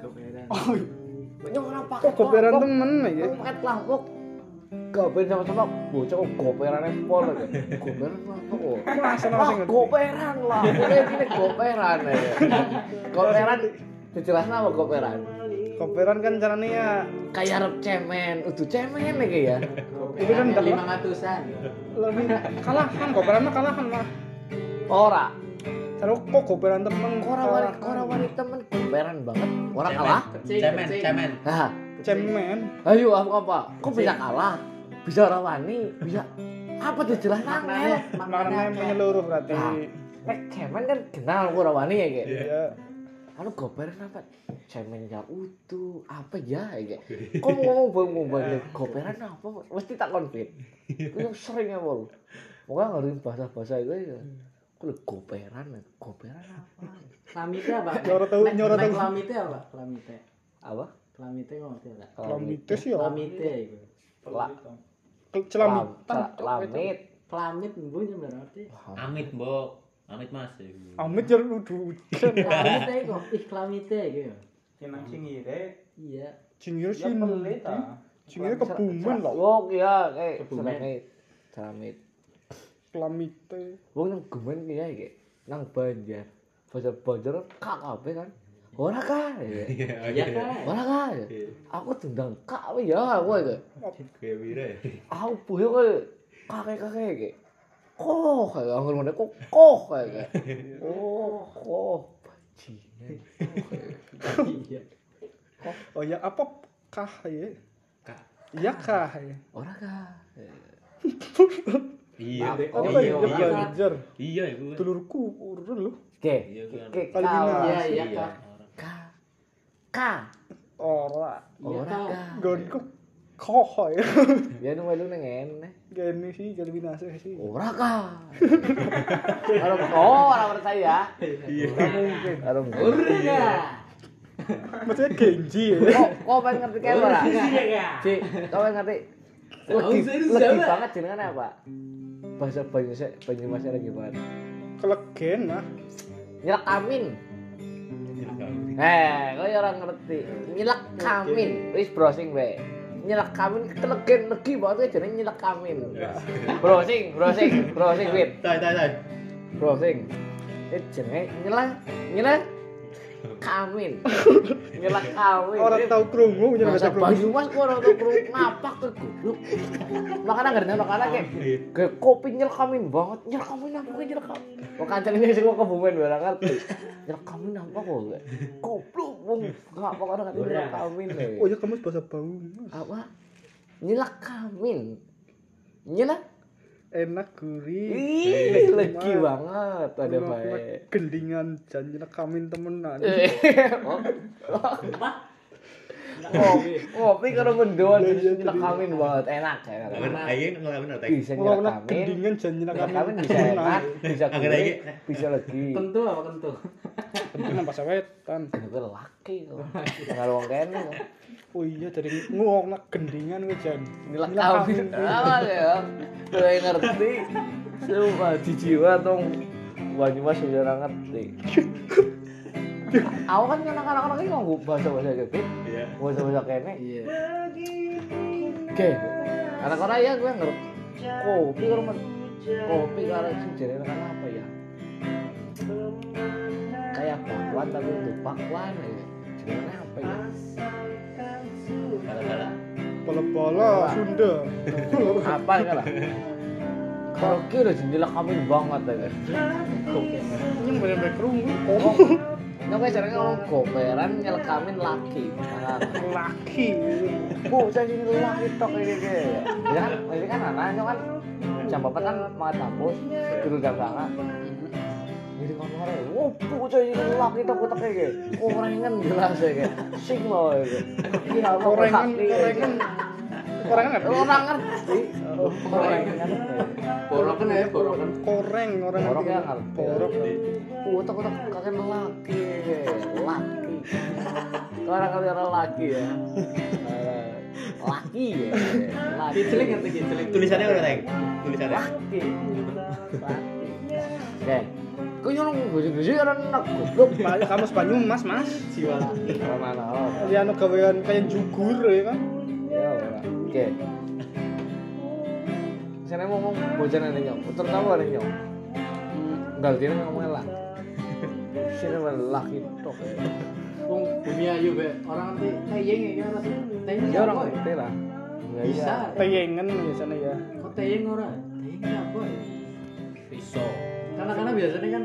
Goperan. Oh, Nyong ora pakai kok goperan temen? Nyong pakai kelompok. Goperan sama-sama bocah kok goperan pol aja. Goperan Wah, langsung ngerti. goperan lah. Pokoknya ini goperan ya. Goperan dijelaskan apa goperan? Goperan kan caranya ya Kayak arep cemen, udah cemen iki ya. Itu kan Goperan dapat- lima ratusan. lebih kalahan goperan mah kalahan lah. Ora. Terus kok goperan temen Ora wani, ora wani temen goperan banget. Ora kalah. Cemen, cemen. Nah, cemen. ayo apa apa? Kok bisa kalah? Bisa ora wani, bisa apa dijelaskan Maknanya, angel? Maknanya menyeluruh berarti. Nah. Nek cemen kan kenal kok ora wani ya kayak. Iya. Anu goperan apa? Cemen ya utuh, apa ya kayak. Kok ngomong ngomong banget goperan apa? Mesti tak konfit. Itu yang sering ya bol. Pokoknya ngerti bahasa-bahasa itu ya. Kok goperan, goperan apa? Kelamite apa? Nyoro tahu, nyoro tahu. Kelamite apa? Kelamite. Apa? Kelamite ngerti ora? Kelamite sih ya. Kelamite iku. La- Kel- Celamitan. Lamit. Kelamit mbuh yo berarti. Amit, Mbok. Amit Mas. Amit ya ludu. Kelamite iku, ih kelamite iku yo. Jenang singire Iya. Cingir ya sih. pelit ah. Cingir kebumen loh. Oh iya, kayak Kebumen. ceramit. Kelamite. Wong nang gemen ki ya iki. Nang Banjar. Banjar Banjar kak kabeh kan. Ora kak. Iya kan? Ora kak. Aku tendang kak apa ya aku iki. Kayak wira ya. Aku boyo kaya kakek-kakek iki. Koh kayak anggur ngene kok koh kayak. Oh, koh. Bajingan. Iya. Oh ya apa kah ya? Kah. Iya kah ya? Ora kak. Iya. Oh Iya, iya iya. Banjar. Iya, iku. Dulurku urun loh. Oke. Iya. Oke. Bina. Iya, iya. Kak. Kak. Ora. Iya Ora. Gonku koh ya. Ya nu melu nang ngene. Gini sih jadi binasa sih. Ora kah? Ora oh, ora percaya. Iya. Gak mungkin. Ora Ora kak. Maksudnya Genji ya. Kok kok pengen ngerti kayak ora? Iya kak. Ci, kau pengen ngerti? Legi, legi banget jenengan apa? Bahasa Banyumas Banyumasnya lagi banget. Kelegen lah. Nyelak amin. Eh, kau ya orang ngerti. Nyelak kamin. Wis browsing be. Nyelak kamin kelegen legi banget ya jenenge nyelak kamin. Browsing, browsing, browsing wit. Tai, tai, tai. browsing itu jenenge nyelak nyelak kamin. Nyelak kamin. Orang tahu krungu punya bahasa bahasa krungu. Banyumas kok orang tuh perlu ngapak tuh goblok makanya nggak ada makanya kayak kayak kopi nyelak kamin banget. Nyelak kamin apa kayak nyelak kamin? Kok kancing ini sih kok kebumen gue nggak ngerti. Nyelak kamin apa kok? Gue goblok wong. Nggak apa orang ngerti nyelak kamin Oh ya kamu bahasa bau. apa? Nyelak kamin. Nyelak Enak gurih. ih legi banget ada baik Gendingan janji kamin temenan. Eh, oh, ngopi karo mendoan Iya, iya, terus nyelak iya. kamin banget enak ya Ngelawan aing ngelawan apa? bisa Kalau nyelak nak kamin gendingan janji nyelak kamin kamin bisa enak bisa gurih lagi. bisa lagi Kentu apa kentu? Gendingan pas wetan. kenapa laki kok nggak wong kene. Oh iya jadi nguwong nak gendingan gue jan. nyelak kamin apa ya gue ngerti Sumpah di jiwa tong Banyumas sudah ngerti Aku kan kan anak-anak ini ngomong bahasa-bahasa gitu Iya. Bahasa-bahasa kene Iya. Oke. Anak-anak ya gue ngerti kopi kalau men kopi sing jenenge kan apa ya? Kayak bakwan tapi untuk bakwan ya. Jenenge apa ya? Kala-kala. Pola-pola Sunda. Apa kan lah? Kalau kira jendela kami banget ya. Ini banyak krungu. Oh. Nggak kayak caranya ngomong goperan nyelekamin laki. Laki. Bu, saya sini laki tok ini kayak. Ya kan, ini kan anaknya kan jam bapak kan makan kampus, dulu jam. Jadi kan wow, bu, saya sini laki tok tok kayak. Korengan jelas ya kayak. Sing loh. Iya, apa Korengan, ya. Orang ngerti. Korengan. Borokan ya, borokan. Koreng orang Borok ngerti. ya ngerti. Borok. Utak utak kakek laki, laki. Orang kali orang laki ya. Laki ya. Laki. Kicilik ngerti kicilik. Tulisannya udah, Teng. Tulisannya. Laki. Laki. Oke. Kok nyolong bahasa Indonesia ora enak goblok. Kamus Banyumas, Mas. Ora mana oh. Ya anu gawean kayak jugur ya kan. Ya. Oke. Sana ngomong bocah nang nyong. Puter tahu ada nyong. Enggak dia ngomong lah. Sini laki tok. Wong ayu be. Orang nanti teyeng ya kan. Teyeng Ya orang ya? ngerti lah. Ya, Bisa. iya. Tayengen biasanya ya. Kok teyeng ora? Teyeng ini apa ya? Pisau. Karena karena biasanya kan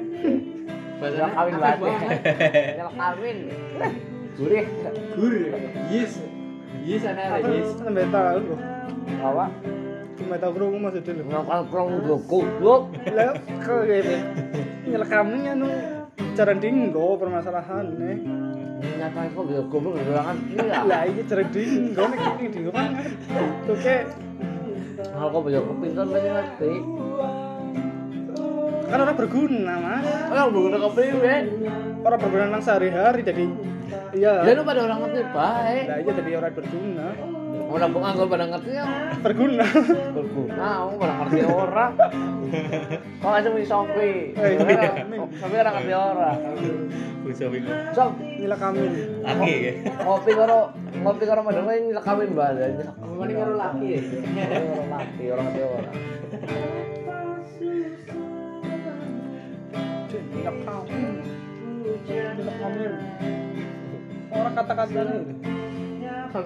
Nyelak kawin banget. kawin. Gurih. Gur. Yes. Yes ana ada yes. sampai tahu loh. Apa? Sampai tahu kerungu itu loh. Ngakal krong goblok. Lah kok gitu. Nyelekamannya nu cara dinggo permasalahan nih. Nyata kok bisa goblok gerangan. Iya. Lah iki cara dinggo nek iki dinggo kan. Oke, Hal kok bisa kepintar banyak ngerti. Kan orang berguna mas Orang berguna kepriwe. orang berguna nang sehari-hari jadi iya Ya lu pada orang ngerti baik. lah iya jadi orang berguna Orang penganggur pada ngerti ya. berguna Berguna, kamu pada ngerti orang. Kok aja mau sopi. Eh, iya. Sopi orang ngerti orang. Pisau bingung. Sok, nila kami Laki ya. ngopi karo ngopi karo madang lain nyilak kawin bae. Ngomongin karo laki ya. Orang mati, orang orang. Kata bae murah. apa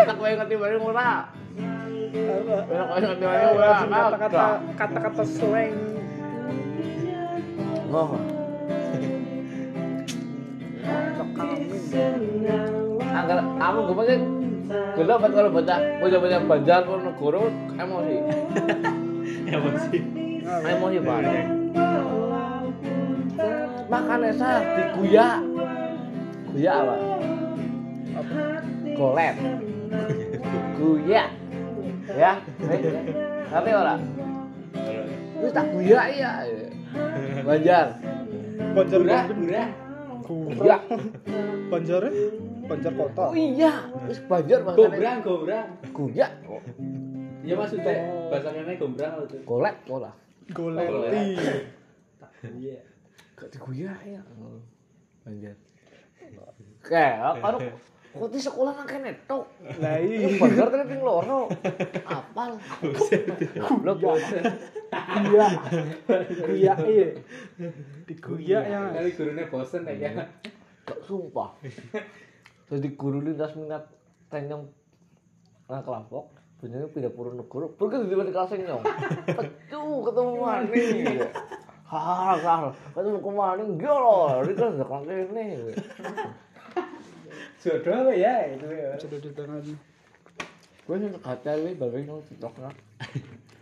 Orang kowe ngerti bae murah. kata-kata kata-kata slang Oh. Angger kamu gue pakai gelo banget kalau baca Banjar Ponorogo emosi. Emosi. Emosi banget. Makannya sah diguyak. Guyak apa? Golet. Guyak. Ya, ngerti ora? Wis tak guyak ya. Banjar. banjar banjar. Guyak. banjar banjar kota Oh iya, wis Banjar bahasa Gombrang, gombrang. Guyak. Ya maksudnya bahasa kene gombrang apa tuh? Golet pola. goleti Iya. Gak diguyak ya. Banjar. Kayak karo kok di sekolah nang kene tok. lah Ini iya Banjar kan ping loro. Apal. Goblok bosen. iya iya iya diguyak ya. Kali gurunya bosen ya. Gak sumpah. Jadi guru lintas minat tenyong nang kelompok. Benernya pindah purun negara, pergi di mana kelas nyong. Pecu ketemu maning. Hah, hah, ketemu kemaning, gila, ini kan udah kelas ini. Jodoh apa ya itu ya. sudah di tangan Gue nih katel nih, balik nong tiktok lah.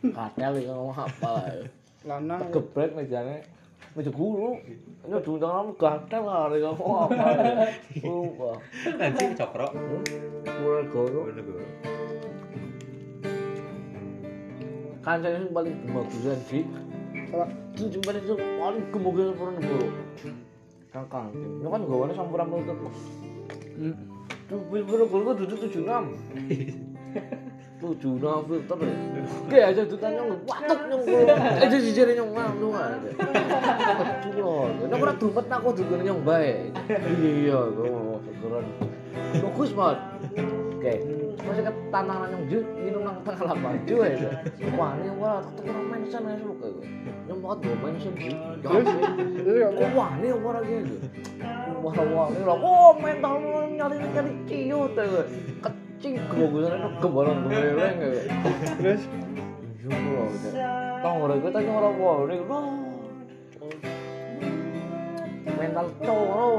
Katel nih ngomong apa lah. lanang Gebret mejanya, meja guru. Ini diundang kamu gatel lah, hari ngomong apa. Sumpah. Nanti cokrok. Mulai gue. Kancanya yang paling gemogusan sih. Kalau itu jembatan itu paling kemungkinan pernah bro. Kangkang, itu kan gawannya sampur sampur itu. Tuh bener gue gue duduk tujuh enam. Tujuh enam filter. Oke aja tuh tanya nggak patok nyong. Aja jijirin nyong ngam tuh kan. Tuh loh, ini pernah tuh petak aku tuh nyong baik. Iya, gue mau segeran. Bagus banget. Oke, masih ke tantangan yang jujur minum nang lapangan cuy ya. Wah ini wah tak tukar mention ya suka gue. Banget gue mention. Oh, wah ini wah lagi gitu. Wah wah ini lah. Oh mental nyari nyari ciut ya. Kecing kebagusan itu kebalan kemeleng ya. terus Jujur loh. Tahu orang gue tanya orang wah ini. Mental coro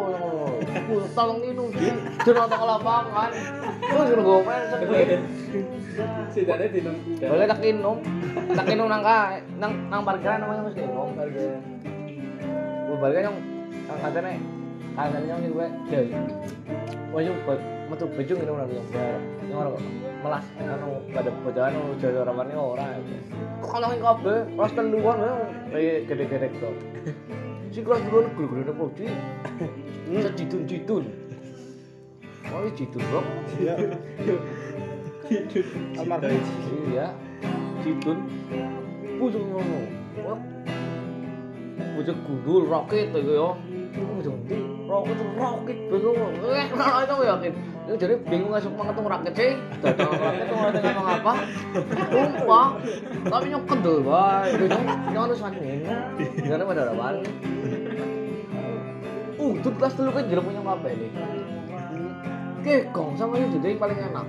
tolong sih Jangan ke lapangan. Terus gue mention Sidane dinum. boleh tak minum tak minum nang ka nang nang parkiran namanya mesti minum gue balik yang nang katanya katanya yang gue jadi wah yung metu baju minum nang yang bar yang orang melas anu pada bocahan anu orang mana orang kok kalau yang kabe kelas teluan kayak gede-gede tuh si kelas duluan gede-gede prodi bisa jidun-jidun Oh, ini jidun bro. iya almarhum Iya. Pusing ngomong. Wah. bocah gundul roket iku yo. Bocah ndi? Roket roket. Eh, ora itu yakin. Itu jadi bingung esuk mangetung roket sih. Dadang roket ora tengah ngomong apa. Sumpah. Tapi nyok kendel wae. Nyok harus makin. Gimana pada rawan. Uh, itu kelas dulu kan jeruk punya kabeh nih. Kekong sama itu jadi paling enak.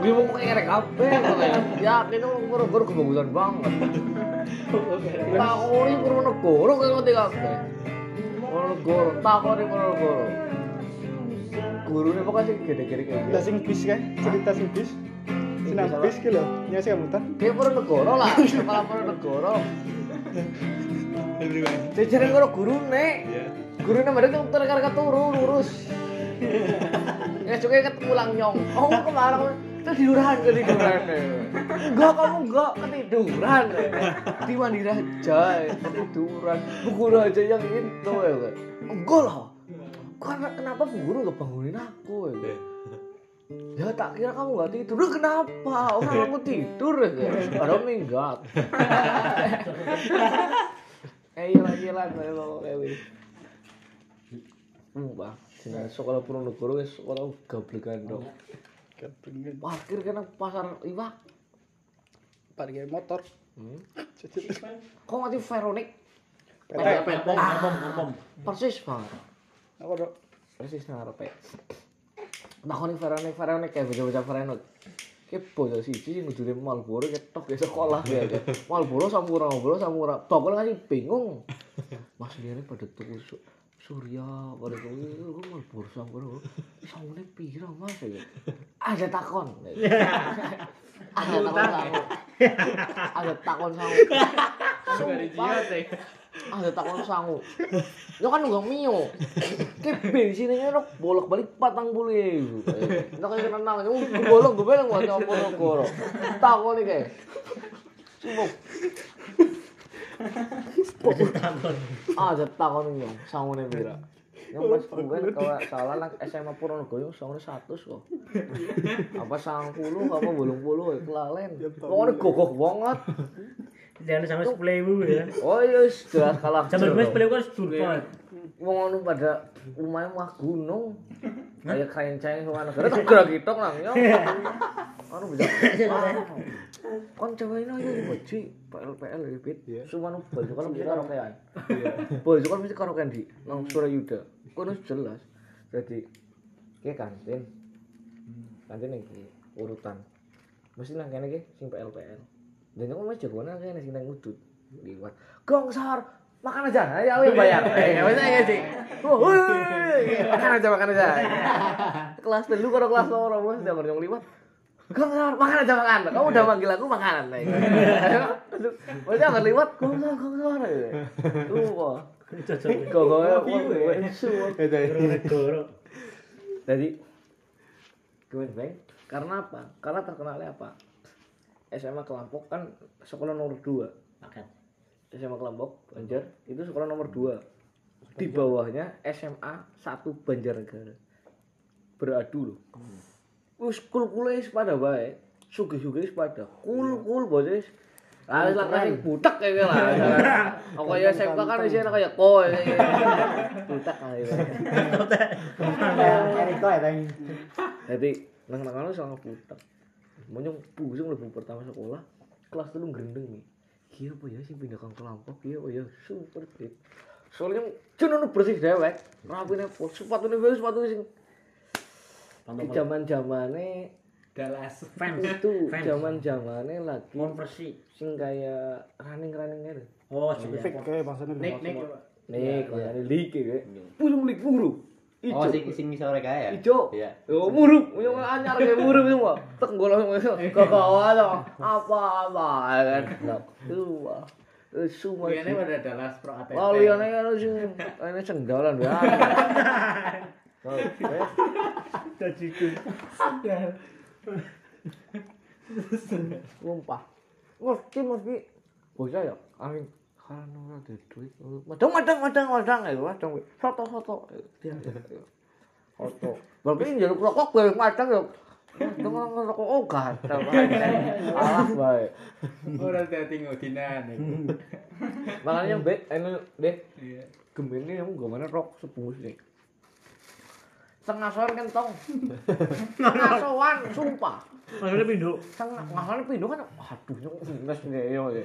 Gue mau pakai kerek kabeh. Ya, ini ngoro-ngoro kebagusan banget. Takoni Purwonegoro kowe ngerti kabeh. Purwonegoro, takoni Purwonegoro. Gurune pokoknya sing gede-gede kayak Lah gitu. sing bis kae, cerita sing bis. Sinang bis ki lho, nyasi kamu ta. Kayak Purwonegoro lah, kepala Purwonegoro. Jejeran karo gurune. Iya. Gurune mereka tuh karek turu lurus. Ya juga ketemu Langyong. Oh, kemarin ketiduran ketiduran. Enggak kamu enggak ketiduran. Di mandi raja ketiduran. Guru aja yang itu ya. Enggak lah. Karena kenapa bu guru enggak bangunin aku ya? Ya tak kira kamu enggak tidur. Lah kenapa? Orang aku tidur ya. Kak. Ada minggat. Eh iya iya kayak kayak Mbah, jenenge sekolah Purwonegoro wis sekolah gablegan dong. Kepengen Parkir kena pasar iwak. parkir motor. Hmm. Kok mati Veronik? Petek. Pom, pom, pom. Persis banget. Aku dok. Persis nang arepe. Takoni Veronik, Veronik kayak bocah-bocah Veronik. Ki bocah siji sing ngujune Malboro ketok ya sekolah ya. Malboro sampura, Malboro sampura. Bakal ngasih bingung. Mas liyane pada tuku su- Surya pada tuku kok Malboro sampura. Sangune pira Mas ya? Ada takon. Ada takon. Ada takon sangu. Sumpah. Ada takon sangu. Yo kan nggak mio. Ki bensinnya nok bolak-balik patang puluh ribu. Nek kaya kenang, yo bolong gue bilang buat nyopo goro. Takon iki kayak. Ada takon iki, sangune pira? Yang pas mungkin kalau salah nak SMA Purwonegoro sangune 100 kok. Apa 90 apa 80 ya kelalen. Pokoknya gogoh banget. Jangan sampai sepuluh ribu ya. Oh iya, jelas kalah. Sampai gue sepuluh ribu kan turun. Wong ngono pada lumayan mah gunung. Kayak kerenceng sama negara tak gerak gitu nang yo. Anu bisa. Kon cewek ini ayo boji PL PL ya bit. Suman baju kan mesti karaokean. Baju kan mesti karaokean di nang Surayuda. Kono jelas. Jadi kayak kantin. Kantin iki urutan. Mesti nang kene iki sing PL PL. Dan kok mas jagoan nang kene sing nang udut. Liwat. Gongsar, makan aja ya aku yang bayar eh bisa ya sih Woi, makan aja makan aja kelas dulu kalau kelas loro bos udah berjong liwat Gongsar, makan aja makan. Kamu udah manggil aku makanan. Bos jangan liwat, gongsar. Lupa. Cocok. Gogonya, wah, suwe. Purwonegoro. Jadi, gue bang, karena apa? Karena terkenalnya apa? SMA Kelampok kan sekolah nomor 2 Makan. SMA Kelampok Banjar itu sekolah nomor 2 di bawahnya SMA 1 Banjarnegara. Beradu loh. Wis kul kule pada bae sugi sugi pada. Kul kul bos Alis lah kasih butak kayak lah. Aku ya SMK kan di sini kayak koi. Butak kali. Eriko ya tadi. Jadi nang nang anu sama butak. Monyong pusing lebih pertama sekolah kelas telu gendeng nih. Iya apa ya sih pindah kang kelampok iya apa ya super fit. Soalnya cuma bersih dewek, rapine full sepatu nih sepatu sing zaman zamannya Dalas. Fans. itu Fans. zaman zamannya lagi Konversi. sing kayak running running gitu. Oh, Fake sudah. kayak bangsane. Nek nek. Nih, kayak ada lik kayak. Pusing buru. Oh, sing sing sore kae ya? Ijo. Iya. Yo murup, yo anyar kayak murup semua. Tek golong ke kawan apa apa kan. Tuh. Eh semua. Kayaknya pada Dalas Pro ATP. Oh, liane kan sing ini cendalan ya. Oh, eh. Sumpah. Ngerti mesti. Bocah ya, amin. Karena ora ada duit. Madang madang madang madang ya, madang. Soto soto. Soto. Berarti njaluk rokok bareng madang ya. Orang ngerokok oh gatel. Alah bae. Ora dadi ngodinan. Makanya mbek anu deh Iya. gemene yang gak mana rok sebungkus nih. Tengah soan kentong. Tengah soan sumpah. Maksudnya pindho. Tengah ngasoan pindo kan aduh nes ngeyo ya.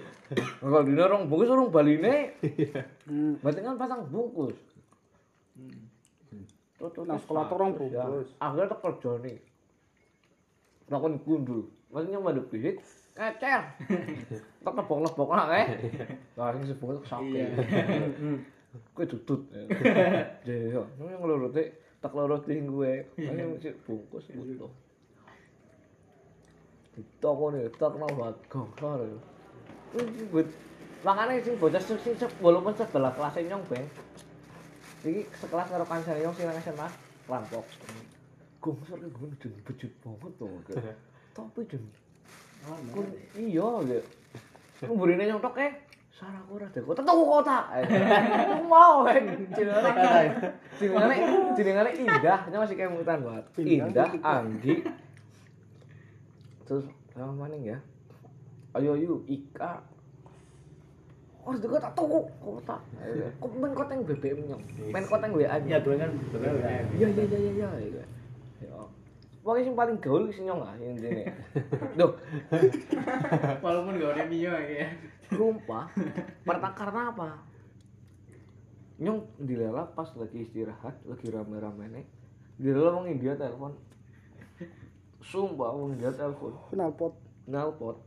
Kalau dina rong bungkus rong baline. Hmm. Berarti kan pasang bungkus. Tuh, Nah, sekolah tuh orang bungkus. Akhirnya tak kerja nih. Lakon gundul. Maksudnya mandek bisik. Kecer. Tak lebok-lebok lah kae. Lah sing sebungkus sakit. Kowe tutut. Jadi yo, nang nglurute tak lurut ning gue. Mesti bungkus butuh. Ditokone sore. Wih, Makanya sing bocah sing se- walaupun sebelah kelas nyong beng. Iki sekelas karo kancane nyong sing nang SMA rampok. Gongsor iki gue jen bejut banget to. Tapi jen. Kun iya ya. Kumburine nyong tok eh. Saraku ora dek kota tuku kota. Mau eh. Jenenge jenenge jenenge Indah, masih kemutan banget. Indah, Anggi. Terus sama mana ya? Ayo ayo Ika. Oh, dek kota tuku kota. Kok main kota yang BBM nyong. Main kota yang WA Ya nyong. tuh kan. Iya iya iya iya iya. Ya. Pokoknya yang paling gaul sih nyong lah intine. Duh, Walaupun ada Mio ya. Sumpah. Pertama karena apa? Nyong dilela pas lagi istirahat, lagi rame-ramene. Dilela wong India telepon. Sumpah wong India telepon. Knalpot. Nalpot.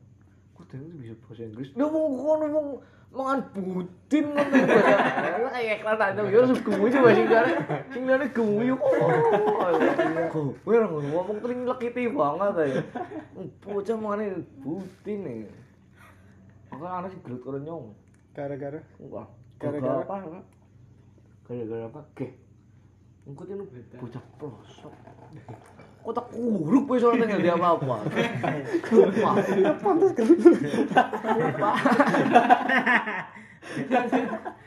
Kok dhewe bisa bahasa Inggris? Dia mau kono wong mangan budin ngono bahasa. Kayak iklan aja yo guyu sing jare. Sing jare guyu kok. Kok ora ngomong teling lekiti banget ae. Bocah mangane budin nih. Aku ana sing gelut karo nyong. Gara-gara. Wah, Gara-gara? apa? Gara-gara apa? Ge. Engko ini bocah pelosok. Kok tak kuruk wis ora tinggal dia apa-apa. Sumpah. Pantes kan.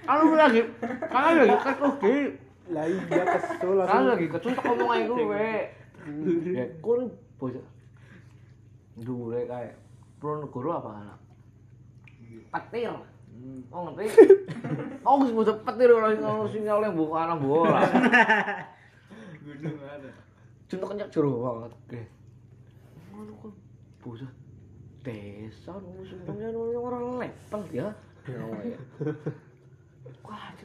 Anu lagi, kan lagi ketus ge. Lah iya kesel Kan langsung. lagi ketus tak ngomong ae kowe. Ya kon bocah. Dure kae. Pronegoro apa kan? Petir. Oh ngerti? Oh wis bocah petir ora sing ono sinyal yang buka anak bola. Gunung ada. Cinta kencak jero banget. Oke. Ngono kok bocah desa sebenarnya nu orang level ya. Oh, ya. Wah,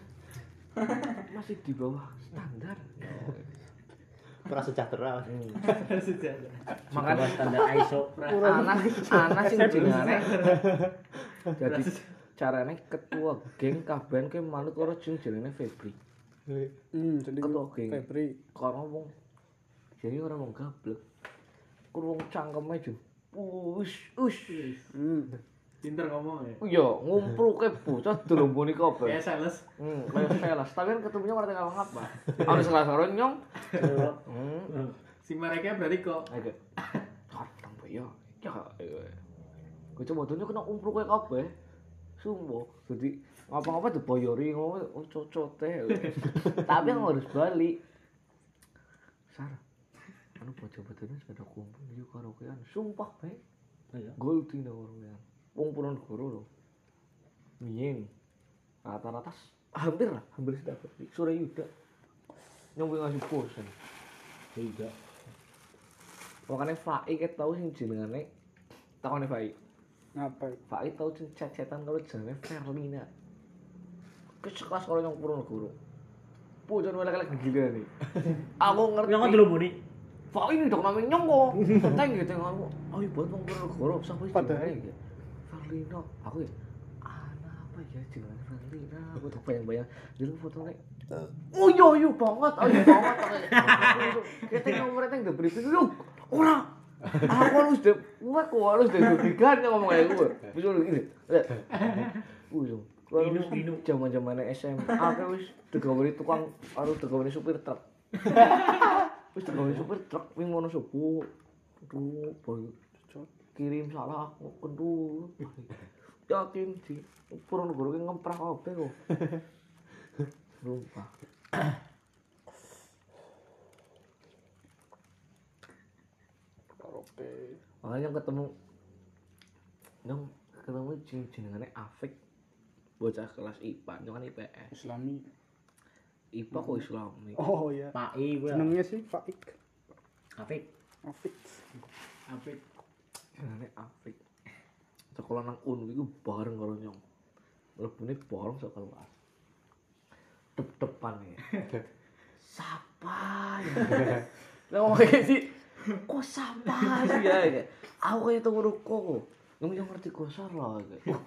masih di bawah standar. Ya. prasejahtera Hmm. Makanya standar ISO. anak anak sing jenengane jadi carane ketua geng kaban ke manut karo jenenge Febri. Hmm, jadi Ketua geng. Febri. Karena wong jadi orang wong gablek. Kur wong cangkeme jen. Ush, ush. Hmm. Pinter ngomong ya. Iya, ngumpruke bocah delombone kabeh. Kayak sales. Hmm, kayak sales. Tapi kan ketemunya ora tinggal ngapa. Ana salah karo nyong. Hmm. Si mereka berarti kok. Kadang mbak ya. Ya. Gue coba tuh kena umpruke kabeh. Sumpah. Jadi ngapa-ngapa dibayari ngomong oh cocote. Tapi yang harus balik. Sar. Anu bocah-bocahnya sepeda kumpul di karaokean. Sumpah, bae. Iya. Gol tina orang Wong Ponorogo lho. Miyen. Rata-rata s- hampir lah, hampir sudah dapat di Surayuda. Nyong ngasih posen. Tidak. Makanya Fai ket tau sing jenengane takone Fai. Ngapa? Fai tau sing chat-chatan karo jenenge Ferlina. Kesekelas karo yang Ponorogo. Bocah lek-lek gila nih. Aku ngerti. Yang dulu buni. Fai ini dok namanya nyong kok. Teng gitu aku. Ayo buat wong Ponorogo siapa sih Padahal. iki? Ferlina. Aku ya anak apa ya jenenge Ferlina. Aku tuh bayang-bayang dulu fotonya Oh iya iya banget, oh iya banget. Kita nomornya teng diberi yuk ora. Aku harus de, gua kok harus de dudikan ngomong kayak gue. Bisa ini. Wih, Inu, inu. zaman zaman SMA, aku wis digawani tukang, harus digawani supir truk. Wis digawani supir truk, wing mono subuh. Aduh, boy. Kirim salah aku kendu. Yakin di Purworejo ki ngemprak kabeh kok. Sumpah. oke makanya yang ketemu yang ketemu jeneng jenengannya Afik bocah kelas IPA kan IPS islami IPA kok Islami oh iya. Pak I gue. jenengnya sih Faik Afik. Afik Apik. jenengannya Afik sekolah nang UNU itu bareng karo nyong. Mlebune bareng sak kelas. Dep-depan ya. Sapa ya? Lah kayak sih Kok sapa sih ya? Aku kayak tunggu ruko nyong ngerti gosor kayak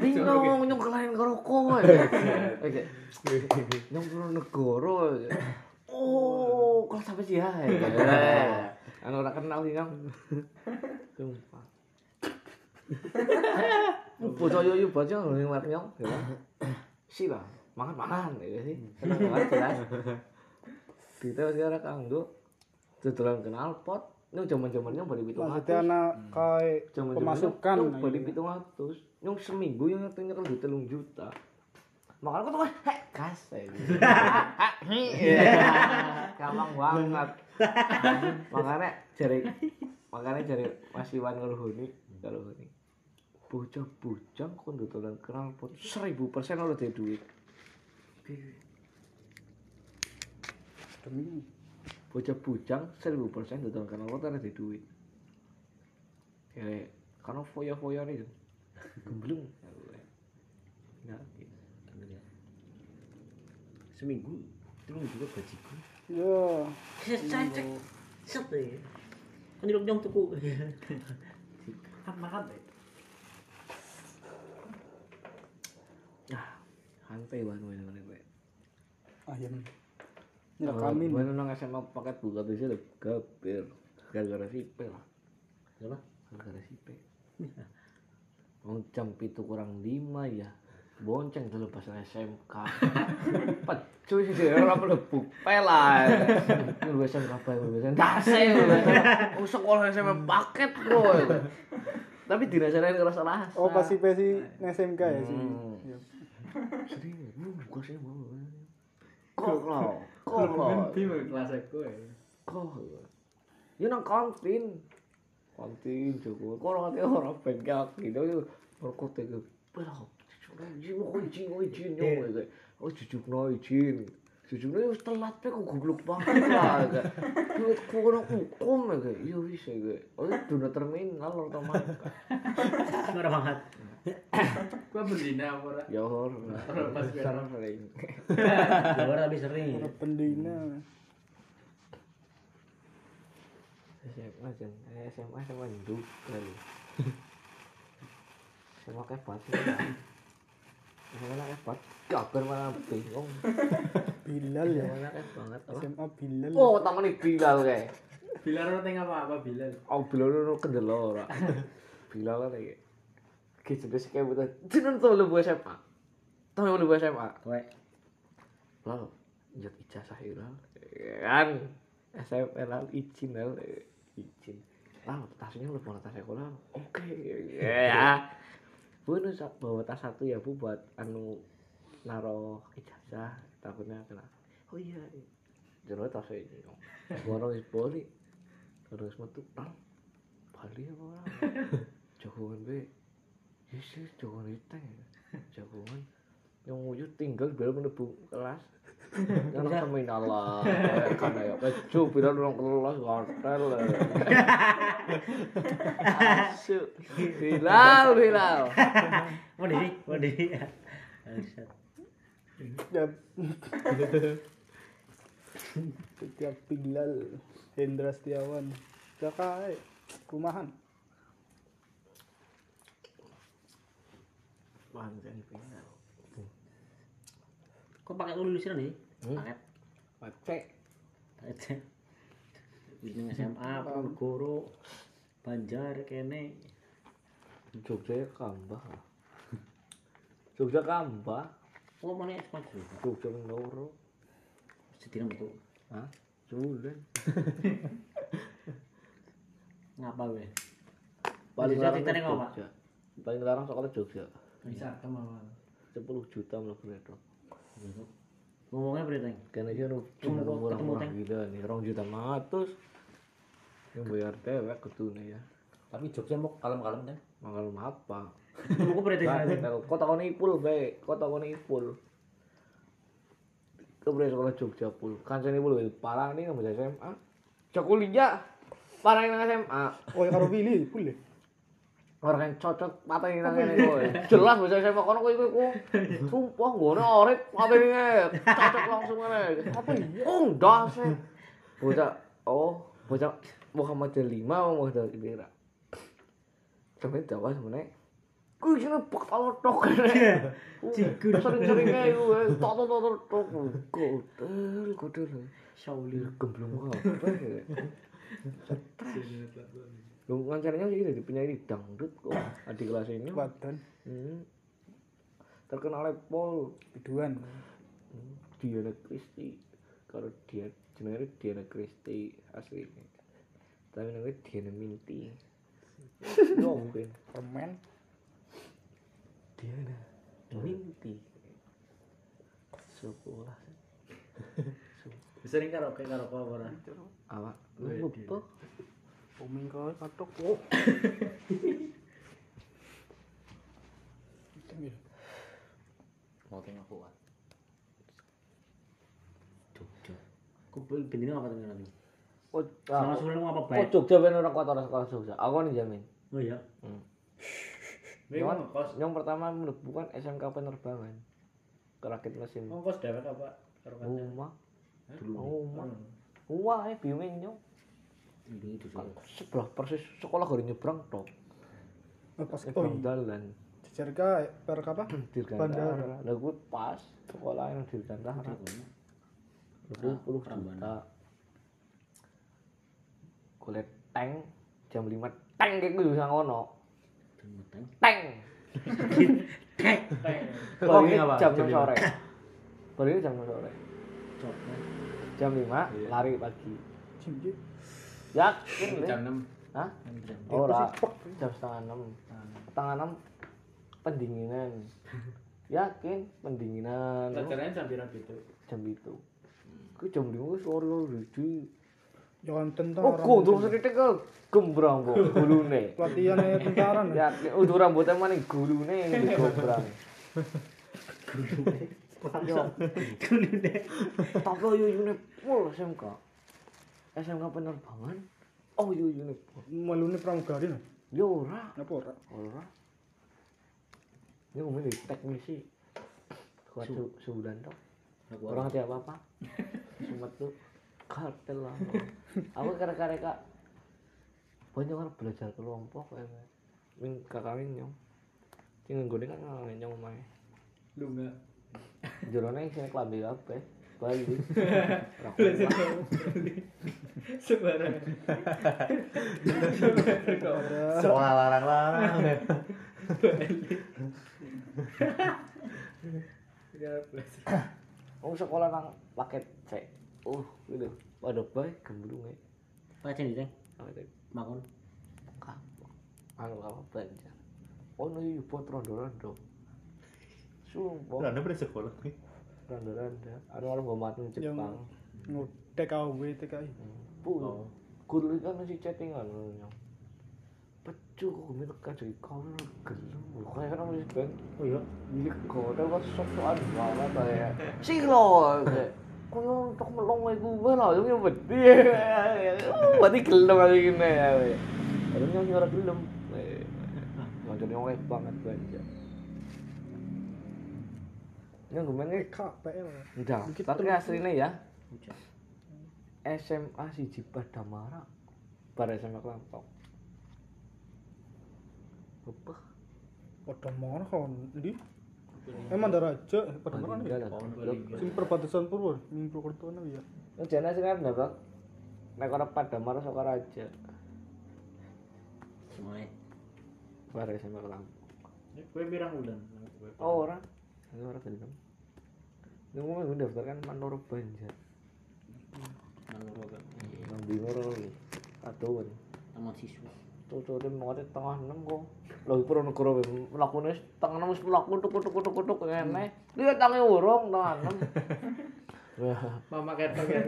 Bingung nyong kelain karo kowe Kayak Nyong karo negara kayak Oh, kelas apa sih ya? Anu ora kenal sih nyong. Sumpah. Bocah yo yo bocah ning warung nyong, ya. Sila, makan-makan ya sih. Jelas. Kita wis ora kanggo dodolan kenal pot. Nyong jaman-jamannya bali pitung maksudnya anak kayak pemasukan Nyong nah, bali iya. pitung atus. Nyong seminggu yang nyetel nyekel di telung juta. Makanya aku tuh heh gas ya. Iya. Gampang banget. Makanya jari makanya jari Mas Iwan ngeluhuni ngeluhuni. Bocah bujang kon dodolan kenal pot 1000% ora duwe duit. demi Bocah bujang 1000% dodolan kenal pot ora duwe duit. Ya, karena foya-foya nih. Gemblung. Nah, gitu. Seminggu. Itu juga gajiku. ya Cek cek. Set deh. Kan nyeluk nyong tuku. Kan makan deh. Ah, santai banget gue. ayam nyerakamin Gue nang SMA paket buka tuh sih gapir. Gara-gara sipe lah. Kenapa? Gara-gara sipe. Mau jam pitu kurang lima ya. Bonceng dulu pas SMK. Pecuy sih dia orang melebu pela. Lu SMK apa SMK? Dase. Oh sekolah SMA paket bro. Tapi dirasain ngerasa rasa. oh pasti pasti SMK ya sih Hmm. Iya. Lu bukan sih mau. Kok lo? kok ngendi kelas kowe kok yo nang kantin. Kantin jugo kok ora ngerti ora ben kok gitu yo perkote ke perkote Oh, jujuk no ijin. Izin mau izin mau izin yo. Oh jujuk no izin. Jujuk no wis telat pe kok goblok banget lah. Lu kok ono hukum ya. Iya wis ya. Oh duna terminal otomatis. Marah banget. Gua apa ora? Ya hor. Pas gue- sering. Ya ora tapi sering. Orang pendina SMA jen, SMA SMA induk kali. SMA kebat. SMA kebat. Kabar mana bingung. Bilal ya SMA kebat banget. apa? SMA Bilal Oh, taman ini Bilal kayak. Bilal ora teng apa-apa Bilal. Oh, Bilal itu kendala ora. Bilal kan kayak. Gitu deh kayak betul. Jeneng tuh lu buat SMA. Tahu lu buat SMA. Kowe Lalu, jat ijazah hilal. Kan. SMP lalu izin lalu izin. Lalu tasnya lu bawa tas sekolah. Oke. Ya. Bu sa- bawa tas satu ya bu buat anu naro ijazah takutnya kena. Oh iya. Jadi tasnya ini. Gua harus balik. Terus metu tal. Bali apa orang? Jagoan be. Yes, yes, jagoan itu Jagoan yang wujud tinggal biar menebu kelas yang terminal lah karena ya. Orang kelas hotel asyik. Bilal bilal. Mau diri, mau diri. Bangsat. ya setiap Bilal Hendra Setiawan. Jakai rumahan. Panjang bilal Kok pakai lulusan nih? Hmm. Paket. Ujung SMA, Ponegoro, Banjar, kene. Jogja ya kambah Jogja kambah Oh, mana SMA juga? Jogja Mindoro Sedih betul. Hah? Julen Ngapa we? paling Jogja larang? Jogja paling larang sekolah Jogja Bisa ke mana? 10 juta mlebu itu Ngomongnya berita Kena aja nu Ketemu- cuma ketemu tank. gila nih, rong juta matus. Yang bayar dewek kudune ya. Tapi Jogja mau kalem-kalem kan. Mangal apa? Aku berarti Kan, kok takone ipul bae, kok takone ipul. Kebre sekolah Jogja pul. Kancane ipul wae parah nih ngambil SMA. Cok kuliah. Parah nang SMA. Oh, ya karo Willy, boleh. Orang yang cocok pateni nang ngene kowe. Jelas bahasa SMA kono kowe iku. Sumpah ngene orit pateni cocok langsung ngene. Apa iya? Oh, ndas. Bocah oh, bocah Muhammad lima mau Muhammad Ibira. Sampai Jawa sebenarnya Kuwi sing bok tau tok. Sering-seringnya iku tok tok tok tok. Kodel, kodel. Shaolin. Gemblung kabeh. Lu ngancarinya sih jadi penyanyi dangdut kok. Adik kelas ini. Badan, Hmm. Terkenal Paul biduan. Diana Christie. Kalau dia jenenge Diana Christie aslinya. Tapi namanya Diana Minty. Ya mungkin Permen. Diana Minty. Sekolah Sering karaoke karaoke apa ora? awak lupa Oming kau katok. Oh. Mau tengok kuat. Jogja. Kok bendino apa temen nanti? Oh, Sama sebelum apa oh baik? Jogja ben orang kuat orang sekolah Jogja. Aku nih jamin. Oh iya. Yang, yang pertama mlebu kan SMK penerbangan. Kerakit mesin. Ongkos dewek apa? Kanca. Rumah, Dulu. rumah. Rumah nyong. Ini itu sebelah persis sekolah gak nyebrang tok. Pas oh, Nyebrang dalan. jejer ka per apa? Dirgantara. Bandara. Lah gue pas sekolah yang dirgantara. Dua puluh juta. Kulit tank jam 5 tank kayak gue bisa ngono. Teng. Tank. Balik apa? jam Jam 6 lima. sore. Balik jam 6 sore. Jam 5 lari pagi. Cincin. Yakin Jam Le? 6. Hah? Jam. Ora. Jam setengah 6. Setengah 6 pendinginan. Yakin pendinginan. Pelajarannya jam berapa itu? Jam itu. Ku jam 5 sore lagi. Jangan tentang Oh, kudu sithik ke gembrang kok gulune. pelatihan tentara nih. Ya, udah rambutnya mana gulune gembrang. Dulu deh. Tapi yo yune full SMK. SMK penerbangan. Oh yo yune full. Malune pramugari nih. Yo ora. Apa ora? Ora. Ini ngomong di teknisi. Kuat sebulan tok. Aku Orang ngerti apa-apa. Sumet tuh kartel lah. Aku kira-kira kak banyak orang belajar kelompok kayak min nyong. Tinggal gue kan nggak nyong main. Lu enggak. Sini kelambi apa? Bali. Sembarangan. Sekolah larang-larang. Oh sekolah nang paket C. Uh, gitu. Waduh baik gemblung ya. Pacar nih, Teng. Paket Makon. kapok. Anu apa banjar. Oh no iya buat rondo-rondo. Sumpah. Anda pernah sekolah nih? Rondo-rondo. Anu orang gak mati Yang Jepang. ngut TKW TKI. Pun. Guru kan masih chattingan anu nyong. Pecu kok gue tekan jadi kau. Kayak kan masih ben. Oh iya. Iya kok ada kok sok-sokan banget kayak. Sih lo. Kau untuk melong lagi gue lah, yang beti. Berarti gelem kali gini ya. Ada yang nyara gelem. Nggak jadi orang banget banget. Yang gue mainnya KPL. Udah, Dikit tapi aslinya ya. SMA siji Padamara bar SMA Klampok. Apa? Kon ndi? Emang Daraja, pada mana Paling ya? enggak. Sing perbatasan Purwo, ning Purwokerto nang ya. Yang jane sing kan dapat nek ora Padamara saka Raja Semuanya. bar SMA Klampok. Kowe pirang bulan? Oh, ora. Ini ora gelem. Ini mau gue daftar kan Manoro Banjar. Manuro kan. Nang bingung lho. Aduh, Taman siswa. Cocoknya mau tengah enam kok. Lagi pura negara wae mlakune tengah enam wis mlaku tuk tuk tuk tuk ngene. Lihat tangi urung tengah enam. Mama ketok ya.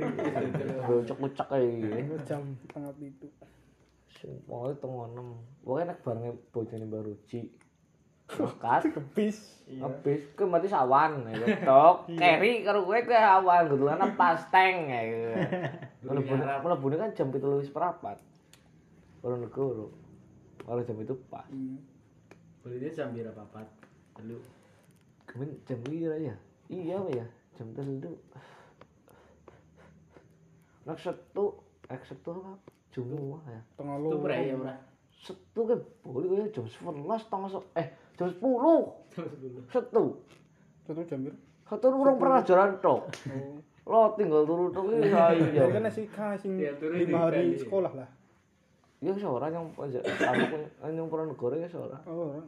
kayak gini. Jam tengah itu. sing mau tengah enam pokoknya nek bareng bojone Mbak Ruci Makat, bis habis. Ke mati sawan ya tok. Keri karo kowe ke awan kebetulan pasteng ya mlebu mlebu kan jam 7 wis perapat. Ora negoro kalau jam itu pas. Boleh jam berapa papat? Dulu. kemen jam pira ya? Iya apa ya. Jam telu. Nak setu ek setu apa? Jumat ya. Tengah Itu lu ora ya ora. setu ke boleh kaya jam 11 tengah eh jam 10 setu. Satu jam satu urung pernah jalan tok. Oh. Lo tinggal turu tok iki ya iya. Kan nasi kasing Ya, turun lima di hari Bali. sekolah lah. Ya seorang yang aku yang pernah negara ya seorang oh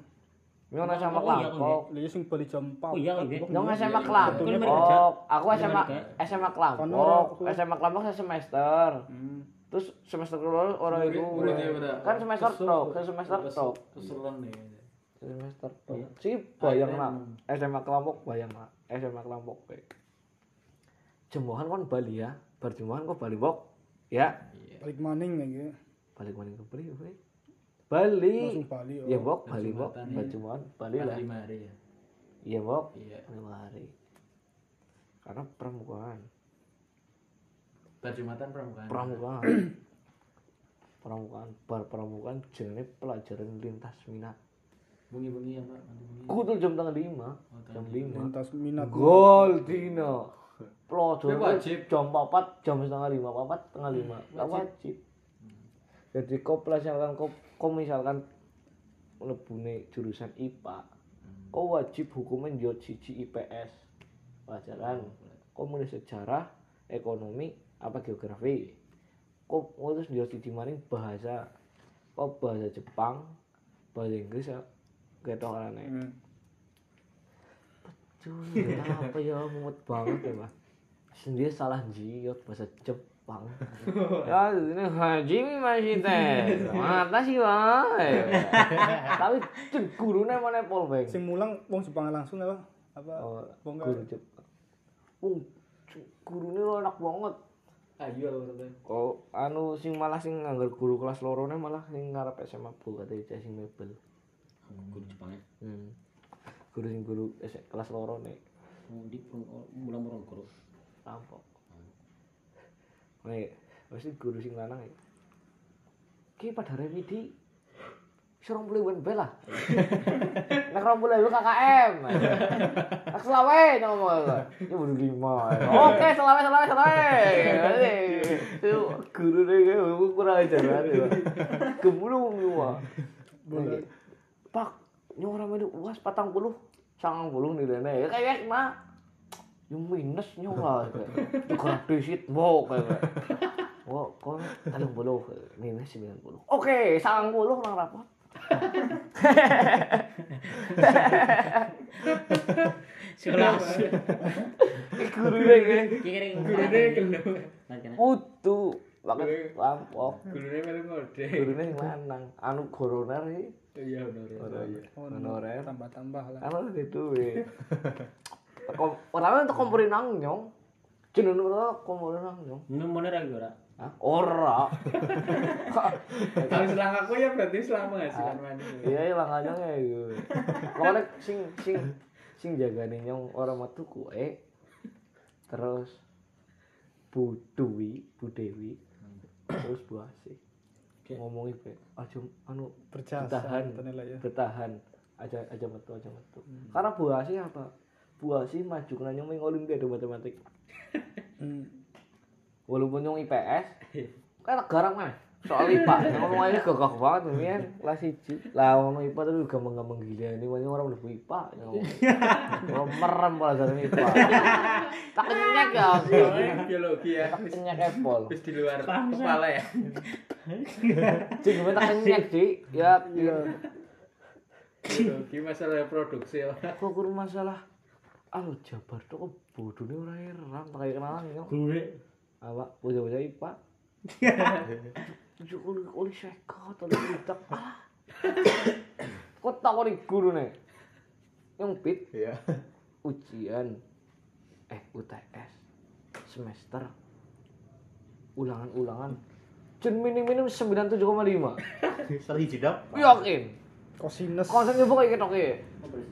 yang sama Oh, iya, Kelampok Lihat sing balik jam 4 Oh, iya, iya. yang SMA Kan mereka aku SMA SMA Kelampok SMA saya semester. Hmm. terus semester kedua orang itu ora. kan semester tok kan semester tok. Keseruan nih. Semester tok si bayang nak. SMA Kelampok bayang nak. SMA Kelampok pe jemuhan kan Bali ya. Berjemuhan kok Bali bok? Ya. Balik maning lagi. Balik mana ke Bali Bali. Bali oh. Ya bok Bali bok. ya. berjemuhan Bali lah. Lima hari ya. iya bok. Iya. lima hari karena pramukaan Berjumatan pramukaan. pramukaan pramukaan bar pramukaan jenenge pelajaran lintas minat Nanti bunyi. kudu jam tanggal lima. Oh, jam lima. lintas minat. Gol dino. Pelajaran Tapi wajib. jam papat jam setengah lima papat setengah lima. Nggak wajib. jadi kau misalkan kau, kau misalkan lebune jurusan IPA kau wajib hukumnya jod siji IPS pelajaran. Kau mulai sejarah ekonomi apa geografi? Kau terus jod siji maning bahasa? Kau bahasa Jepang bahasa Inggris ya ketok aneh Hmm. Cuy, apa ya mumet banget ya mah sendiri salah jiot bahasa Jepang ya ini haji masih teh mata sih wae tapi gurune mana polbeng sing mulang wong Jepang langsung apa? Apa? Oh, guru Jepang Wong, gurune lo enak banget. Ayo oh anu sing malah sing nganggur guru kelas lorone malah sing ngarep SMA bu katanya sing mebel Guru Jepang ya. hmm. guru sing guru S- kelas lorone Oh, di mulang-mulang guru. rampok Nih, pasti guru sing lanang ya. Ki pada remedi. Serong puluh wen bela. Nak rong puluh lu KKM. Nak selawe ngomong. Ini baru lima. Oke, selawe selawe selawe. Itu guru deh kayak kurang ajar. Kebulu semua. Pak, nyora medu uas patang puluh, sangang puluh nih dene. Kayak mah yung minus nyo lah yung defisit mo kayak Wah, kok talong puluh, minus sembilan puluh. Oke, sangang puluh nang rapot. Sekolah. Guru deh Kira Gurune kena. Utu, pakai lampok. Gurune melu ngode. Gurune sing lanang, anu koroner sih. Iya oh, Honorer. tambah-tambah lah Anu di duit. Kom, orang itu komporin nang nyong. Jenenge ora komporin nang nyong. Mana lagi ora? Hah? Ora. Kalau selang aku ya berarti selama menghasilkan money. Iya, ilang aja kayak gitu. Pokoknya sing sing sing jagane nyong ora metu kue. Terus Bu Dewi, Bu Dewi. Terus Bu Asih. Ngomongin pe, aja anu berjasa bertahan, ya bertahan. Aja aja metu, aja metu. Karena Bu Asih apa? Bu Asih maju kena main olimpiade matematik. hmm. Walaupun nyong IPS, kan garang mana? Soal IPA, ngomong aja gagah banget men, kelas 1. Lah ngomong IPA tapi gampang-gampang gila ini banyak orang udah IPA. Kalau merem pelajaran IPA. Tak kenyek ya, biologi ya. tak kenyek apple. Wis di luar kepala ya. Cing gue tak kenyek sih, ya iya Biologi masalah produksi ya. kok guru masalah Alo jabar tuh kok bodoh nih orang heran tak kayak kenalan nyong. Guru. Apa? Bocah-bocah IPA. Ujuk uli uli sekat, uli lidak. Ah. Kok tak uli guru nih? Yang pit? Iya. ujian. Eh UTS semester. Ulangan-ulangan. Jen minim-minim 97,5 Salah hiji dok. yakin? Kosinus. konsen ibu kayak ketok ya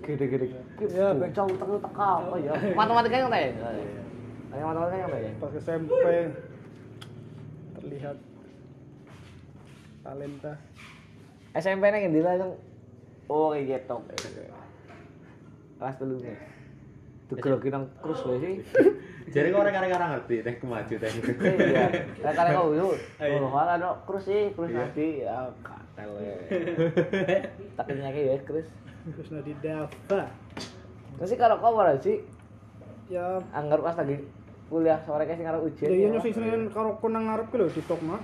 gede-gede Ya, ya bocah utak utak apa ya matematika yang tanya Tanya matematika yang tanya Pas SMP terlihat talenta. SMP nya yang dilangsung oh kayak ketok kelas dulu nih Tuh nang terus wae sih. Jadi kok orang orang ngerti teh kemaju teh. Iya. Kare kau yo. Oh, hala dok terus sih, terus nanti ya katel. Tak nyake ya terus. Terus nadi Dava. Terus kalau kau ora sih Ya, anggar pas lagi kuliah sore kayak sing arep ujian. ya iya nyusi senen karo konang ngarep ki lho di Tokma.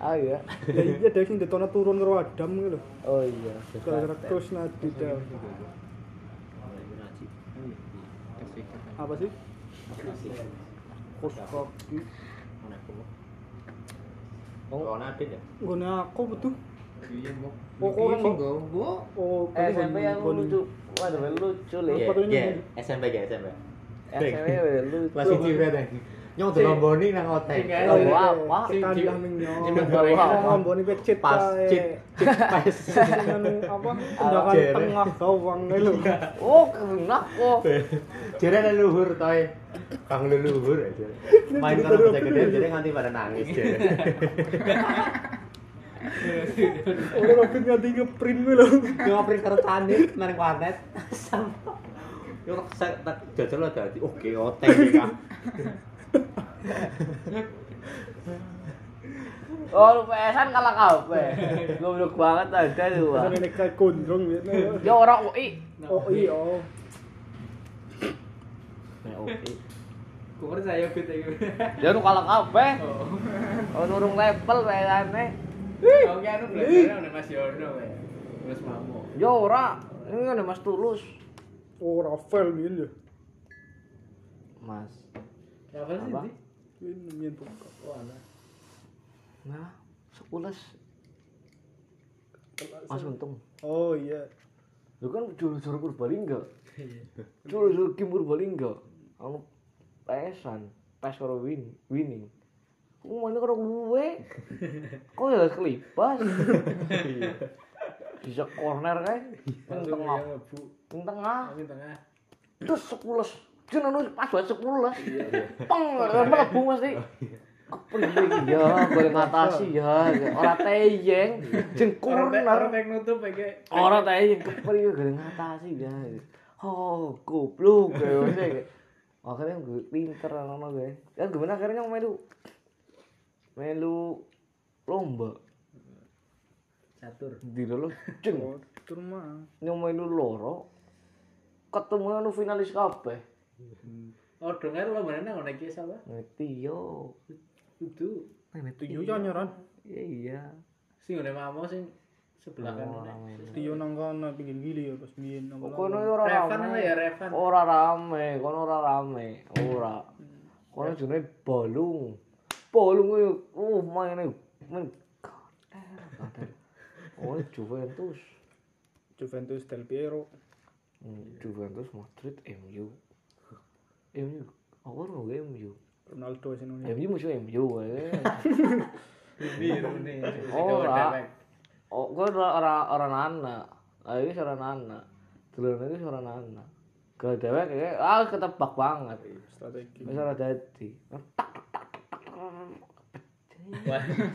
Ah iya. Ya iya dek sing ditone turun karo Adam ki lho. Oh iya. Gara-gara terus nadi. Apa sih? Koskoki. Oh, nadit ya. Nggone aku betul. Iya, Mbok. Oh, kok. Oh, Eh, SMP yang lucu. Waduh, lucu le. Iya, iya. SMP ya, SMP. SMP lucu. Siji berarti. Nyong dilomboni nang Oh, wah, wah. kita Sing- bilang ning sing nyo. goreng. Ngomboni pecet Pas cit, cit pas. Apa? Jere. tengah gawang lho. Oh, kena kok. Jare leluhur toy. Kang leluhur aja. Main karo bocah gede jadi nganti pada nangis jare. Ora robin nganti ngeprint ki lho. Yo ngaprin karo tanit nang warnet. Yo tak tak jajal lah dadi oke Kang. Oh, lu pesan kalah kabeh. Goblok banget ada lu. Nek kayak gondrong ya. Ya ora UI. Oh oh. Ya UI. Saya fit iki. Ya nu kalah kabeh. Oh, nurung level pesane. Oke, anu belajar nek Mas Yono wae. Terus mamu. Ya ora. Ini kan Mas Tulus. Oh Rafael min ya. Mas. Ya apa sih? Tuh. Oh, ana. Nah, sepulas Mas Untung. Oh iya. Lu kan juru-juru Purbalingga. Juru-juru Kim Purbalingga. Anu pesan, pes karo win, winning. Kok mana karo gue? Kok ya kelibas? Bisa corner kan? Tengah. tengah. Tengah. Terus sepulas. Jangan anu pas banget sepulas. Peng, melebu mesti. Kepriwe ya, boleh ngatasi ya. Ora teyeng, jeng Orang corner. tek nutup iki. Ora teyeng kepriwe boleh ngatasi ya. Oh, goblok ya maksudnya. Akhirnya gue pinter ngono gue. Ya gimana akhirnya melu melu lomba Catur. di lo jeng Oh, tur mah. nyong melu loro ketemu anu finalis kabeh Oh, dengar lo mana nang iki sapa? ngerti yo Kudu. Tiyo ya nyaran. iya iya Sing ngene mamo sing sebelah kan. Tiyo nang kana pinggir gili ya pas min. kono yo ora rame ya Revan. ora rame kono ora rame ora kono jenenge balung balung yo uh maine men Oh, Juventus. Juventus Del Piero. Hmm, Juventus Madrid MU. MU. Aku ora ngerti MU. Ronaldo sing ngono. MU musuh MU. Biru nih. Ora. Oh, gue ora ora ora nana. Ayo wis ora nana. Dulurne wis ora nana. Ke kayak ah ketebak banget. Strategi. Wis ora dadi.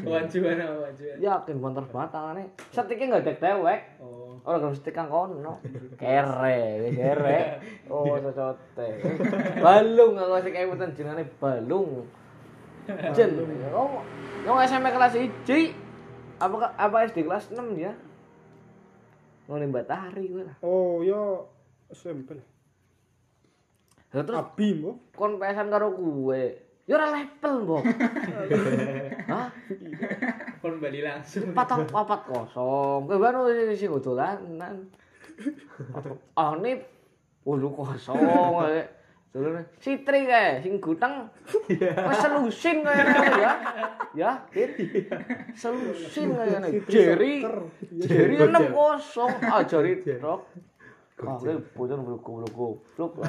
Wajuan apa wajuan? Yakin banter banget tangane. Setiknya enggak dek dewek. Oh. Ora gelem setik kang kono. Kere, wis kere. Oh, cocote. Balung aku sing kemutan jenenge balung. Jen. Oh, yang SMP kelas 1. Apa apa SD kelas 6 ya? Ngene Batari gue lah. Oh ya SMP lah. Terus Abi mbok. kon pesan karo gue. Ya ora level, Mbok. Hah? Kon bali langsung. Papat papat kosong. Kowe baru sing dolanan. Ah ini ulu kosong. Dulure Sitri kae sing guteng. Wis selusin kae ya. Ya, Dit. Selusin kae Jerry. Jerry enam kosong ajari truk. Ah, kowe bocah blok-blok goblok.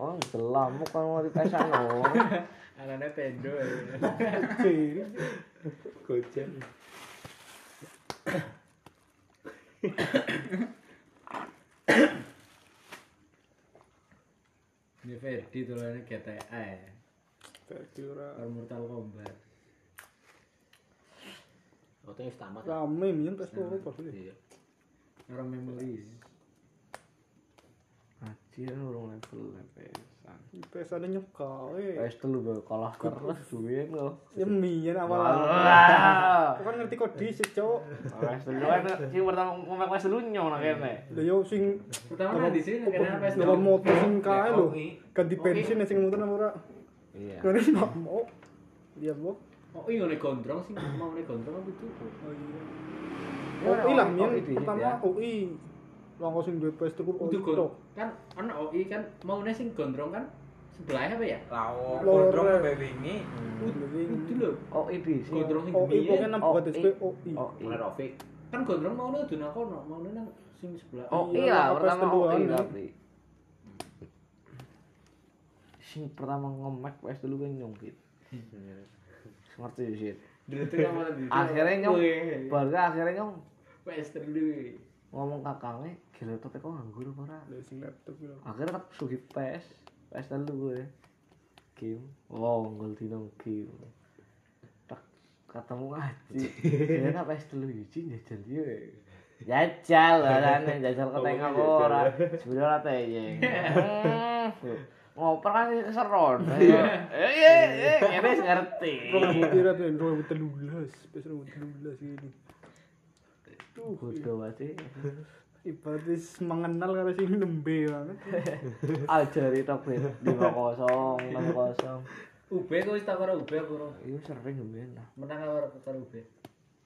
Oh, delam kan mau ditesan oh. Anane tendo. Jadi Gojek. Ini Ferdi tulannya GTA ya. Jadi ora Kalau Mortal Kombat. Oke, wis tamat. rame mian pas loro pas iki. Iya. Orang memori. Anjir urung level lepesan. Pesane nyeka eh. PS telu bae kalah keras duwe kok. Ya mian awal. Kau kan ngerti kok dhisik, Cok. PS telu kan sing pertama ngomong PS telu nyong nang kene. Lah yo sing Pertama di sini kenapa PS dalam motor sing lho. Oke. Ganti bensin ya sing muter nang ora. Iya. Nggak mau. Dia mau. Oh iya nih gondrong sih mau nih gondrong apa itu? Oh iya. Ya, UI lah UI mian dhisik pertama. UI. Wong sing duwe PS gon tok. kan ana OI kan mau nih sing gondrong kan sebelah apa ya? Lawo gondrong mbek wingi. Itu loh. Oh ini sih. Gondrong sing UI gemian. pokoknya nang Oh, buat SP I. UI. Oh Mulai iya. Rofik. Kan gondrong mau nih dunia kono, mau nih nang sing sebelah. Oh Iya, iya, PS pertama OI tapi. Sing pertama nge-mac PS dulu kan nyongkit. Ngerti sih. Dulu kan. Akhirnya nyong, baru akhirnya nyong PS telu. ngomong kakangnya, gila tuh kok nganggur apa ora? Lah sing laptop yo. Akhirnya tak sugi PS, PS dulu gue. Game, wow, nggol dino game. Tak ketemu ngaji. Kira PS dulu hiji jajal dia. Jajal lah kan, jajal ke tengah ora. Sebenarnya ora teyeng. Ngoper kan keseron. Eh, iya, iya, ngene wis ngerti. Kira tuh 2013, PS 2013 ini. Tuh, Bodoh banget ibaratnya mengenal karo sing nembe banget. Ajari tok Ben 50 60. UB kok wis tak karo UB aku ora. Itu sering ngemben lah. Menang karo karo UB.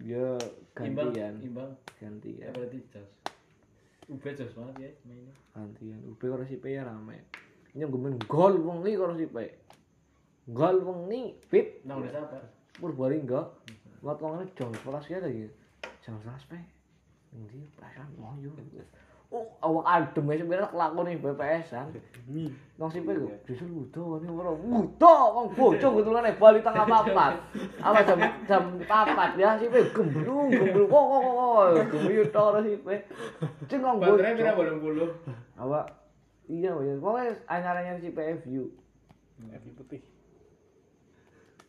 Ya Imbang, gantian, imbang. Ya gantian, berarti jos. UB jos banget ya mainnya. gantian. UB karo si ya rame. Ini ngemben gol wengi karo si Gol wengi, pip. Nang desa apa? Purbali enggak. Buat wong jam 11 ya lagi. Jam 11 pe. Ndi pasan mau yo. Oh, awak adem ya sebenarnya kelakon nih BPS-an. Nang sipe kok disuruh wudo ini ora wudo wong bocah gutulane bali tengah papat. Apa jam jam papat ya sipe gemblung gemblung kok kok kok gemblung to ora sipe. Cing wong Baterai pira bocah. 80? Apa iya ya pokoke anyar-anyar si PFU. Ini putih.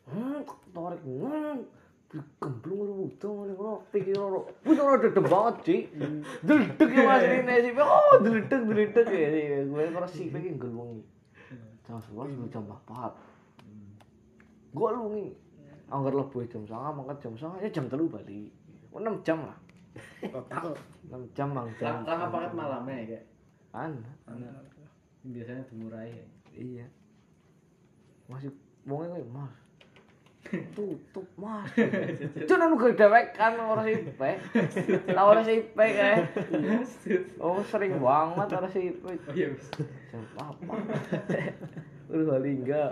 Hmm, tarik hmm. Gemblung wudo ngene ora pikir ora. Wis ora dedem banget, Ci. Deledek ya Mas ini sipe. Oh, deledek deledek ya. Gue ora sipe ki ngel wengi. Jam 11 jam 4. Gol wengi. Angger lebu jam 9, mangkat jam 9, ya jam 3 bali. 6 jam lah. 6 jam mang jam. Lang paket malamnya ya kayak. An. Biasanya dimurai ya. Iya. Masih wonge kowe, Mas. Tutup, Mas. Cuman anu dewek kan ora sipe. Lah ora sipe kae. Oh, sering banget ora sipe. Oh iya. Jam apa? Udah bali enggak.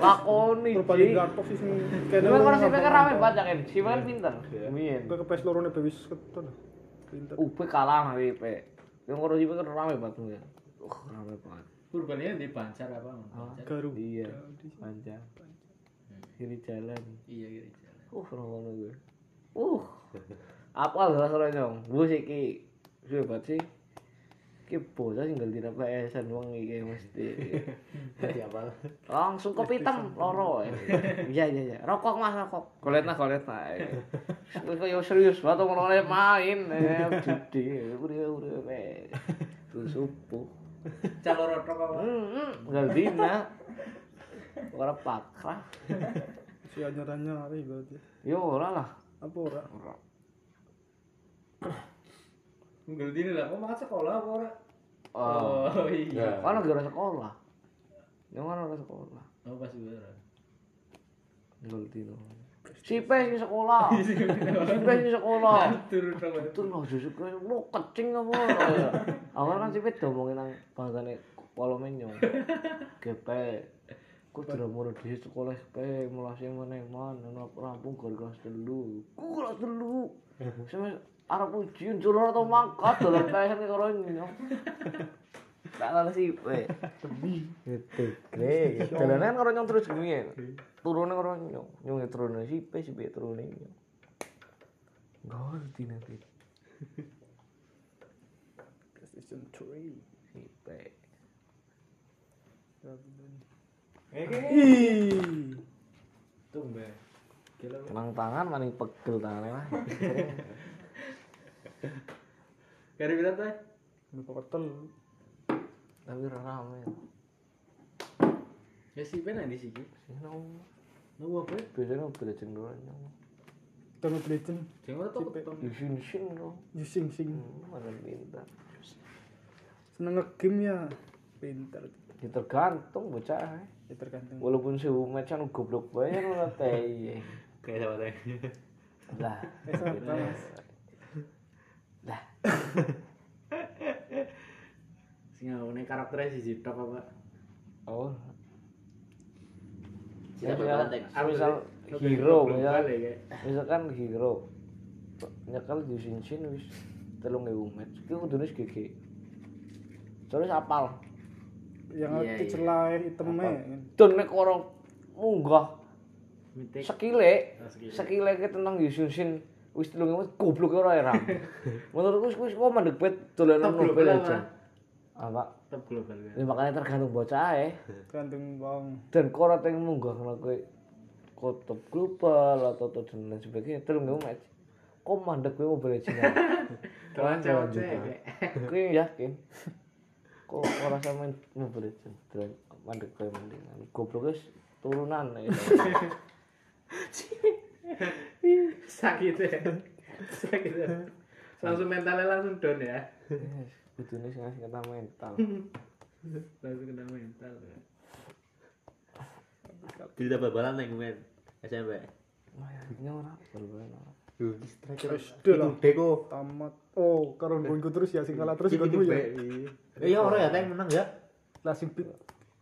Lakoni, Ci. gartok sih sing kene. Cuman kalau sipe kan rame banget ya kan. Sipe kan pinter. Mien. Ke PS loro ne wis keton. Pinter. UP kalah sama IP. Yang kalau sipe kan rame banget ya. Uh, rame banget. Kurbannya di Bancar apa? Bancar. Garu. Iya, panjang. Kiri jalan. Iya gitu. jalan. Uh, orang ngono gue. Uh. Apal rasane nyong. Bus iki. Suwe banget sih. Ki bocah tinggal dina PS-an wong iki mesti. Jadi apa? Langsung kopi hitam loro. Iya iya iya. Rokok Mas rokok. Kolet nah kolet nah. Wis kaya serius banget ngono ae main. Eh judi. Udah udah. Terus subuh. Calon rotok apa? Hmm, tinggal dina. Ora pakrah. Si anyar-anyar berarti. Yo ora lah. Apa ora? Ora. Enggak dini lah, kok makan sekolah apa ora? Oh. Oh iya. Kan gara sekolah. Yang mana ora sekolah? Oh pas ora. Nggol dino. Si Pe sing sekolah. Si Pe sing sekolah. Itu loh justru kaya lo kecing apa. Awal kan si Pe domongin nang bangsane polo menyong. Ku diramono di sekolah pe mulai mana man ana rampung gor kelas telu. Ku kelas telu. Sampe arep ujian juror atau mangkat dalam PS karo nyong. Salah sih, we. Gitu, gre. Dolanan karo nyong terus gini. Turune karo nyong, nyong turune si pe si pe turune nyong. Ngerti nanti PlayStation 3. si pe. Ih. Tumbe. Gila. Nang tangan maning pegel tangannya lah. Kari bilang teh. Lupa ketel. Tapi rame. Ya si pena di sini. Sino Nunggu apa? biasanya mobil cenderung nyong. Kami Legend. Jangan tuh Sipe. ketemu. Yusin sing dong. Using sing. Mana pintar. Seneng nge-game ya. Pintar. Ya tergantung bocah. Ya tergantung. Walaupun sewu macan goblok banyak ora teh. Kayak siapa teh? Lah. Eh, sama Mas. Lah. Sing ngene karakternya si Jitok apa? Oh. Siapa misal, balik? misal hero, misal, kayak. misalkan hero, nyekel Yusin wis telung ewu match, itu kudune GG. Soalnya apal, Yang itu iya. celah itemnya. dan nek orang munggah Mitik. sekile, Oh, sekile. ke tentang Yusin wis telung ewu goblok ora era. Menurutku wis kok mandek bet dolanan global Legends. Apa? Top global kan. Ya makanya tergantung bocah ya. Tergantung bang. dan korot yang munggah kena kowe kotop global atau atau dan lain sebagainya terus nggak match kok mandek legends Kawan cewek juga. kayak. kowe yakin kok ora sama main mobile legends dan mandek kowe mendingan goblok guys turunan ya Sakit ya. Sakit ya. Langsung mentalnya langsung down ya. kudune sing ngasih kata mental Langsung kena mental. ya. Cerita bal-balan men. SMP. wah ini ora bal-balan ora. Terus lah. Deko. Tamat. Oh, karo nggonku terus ya sing kalah terus Iki nggonku ya. Eh, Iya ora ya teng menang ya. Langsung pi